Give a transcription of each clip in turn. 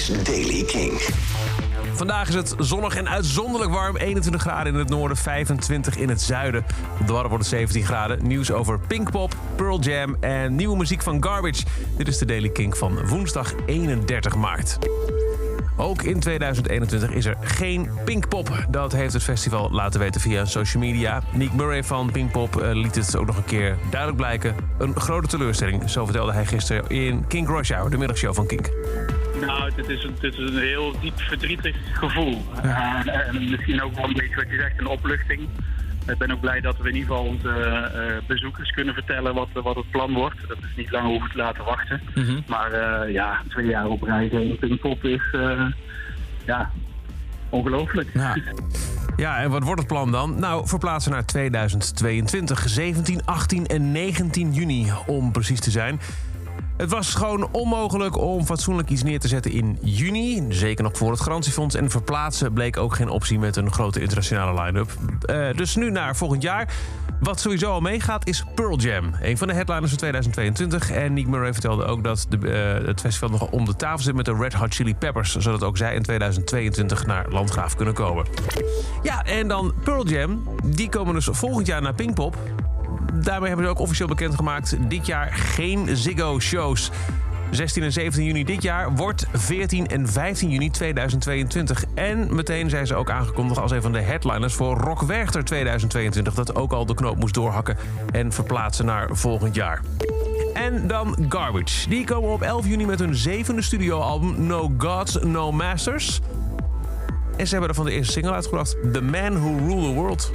is Daily King. Vandaag is het zonnig en uitzonderlijk warm. 21 graden in het noorden, 25 in het zuiden. Op de Wadden wordt het 17 graden. Nieuws over Pinkpop, Pearl Jam en nieuwe muziek van Garbage. Dit is de Daily King van woensdag 31 maart. Ook in 2021 is er geen Pinkpop. Dat heeft het festival laten weten via social media. Nick Murray van Pinkpop eh, liet het ook nog een keer duidelijk blijken. Een grote teleurstelling, zo vertelde hij gisteren in Kink Rush Hour, de middagshow van Kink. Nou, dit is, een, dit is een heel diep verdrietig gevoel. En, en misschien ook wel een beetje wat je zegt, een opluchting. Ik ben ook blij dat we in ieder geval onze eh, bezoekers kunnen vertellen wat, wat het plan wordt. Dat is niet lang hoeven te laten wachten. Maar eh, ja, twee jaar op rij in Pinkpop is eh, ja, ongelooflijk. Ja. ja, en wat wordt het plan dan? Nou, verplaatsen naar 2022, 17, 18 en 19 juni om precies te zijn. Het was gewoon onmogelijk om fatsoenlijk iets neer te zetten in juni. Zeker nog voor het garantiefonds. En verplaatsen bleek ook geen optie met een grote internationale line-up. Uh, dus nu naar volgend jaar. Wat sowieso al meegaat is Pearl Jam. Een van de headliners van 2022. En Nick Murray vertelde ook dat de, uh, het festival nog om de tafel zit met de Red Hot Chili Peppers. Zodat ook zij in 2022 naar Landgraaf kunnen komen. Ja, en dan Pearl Jam. Die komen dus volgend jaar naar Pinkpop daarmee hebben ze ook officieel bekendgemaakt... dit jaar geen Ziggo-shows. 16 en 17 juni dit jaar wordt 14 en 15 juni 2022. En meteen zijn ze ook aangekondigd als een van de headliners voor Rock Werchter 2022. Dat ook al de knoop moest doorhakken en verplaatsen naar volgend jaar. En dan Garbage. Die komen op 11 juni met hun zevende studioalbum No Gods, No Masters. En ze hebben er van de eerste single uitgebracht, The Man Who Rule the World.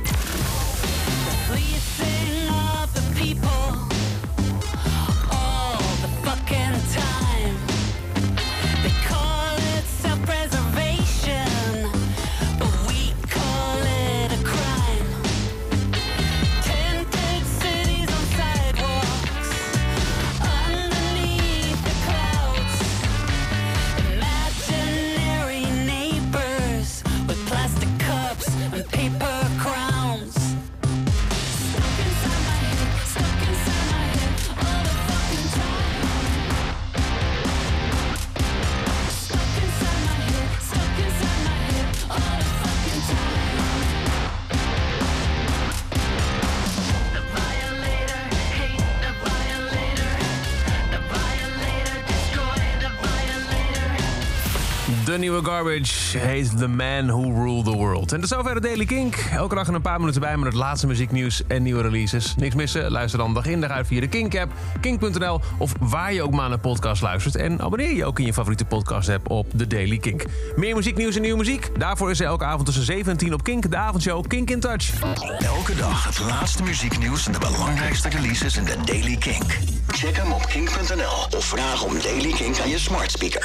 De nieuwe Garbage heet The Man Who Ruled the World. En tot zover de Daily Kink. Elke dag een paar minuten bij met het laatste muzieknieuws en nieuwe releases. Niks missen? Luister dan dag in dag uit via de Kink-app, kink.nl... of waar je ook maar naar podcast luistert. En abonneer je ook in je favoriete podcast-app op The Daily Kink. Meer muzieknieuws en nieuwe muziek? Daarvoor is er elke avond tussen 7 en 10 op Kink... de avondshow Kink in Touch. Elke dag het laatste muzieknieuws en de belangrijkste releases in de Daily Kink. Check hem op kink.nl of vraag om Daily Kink aan je smart speaker.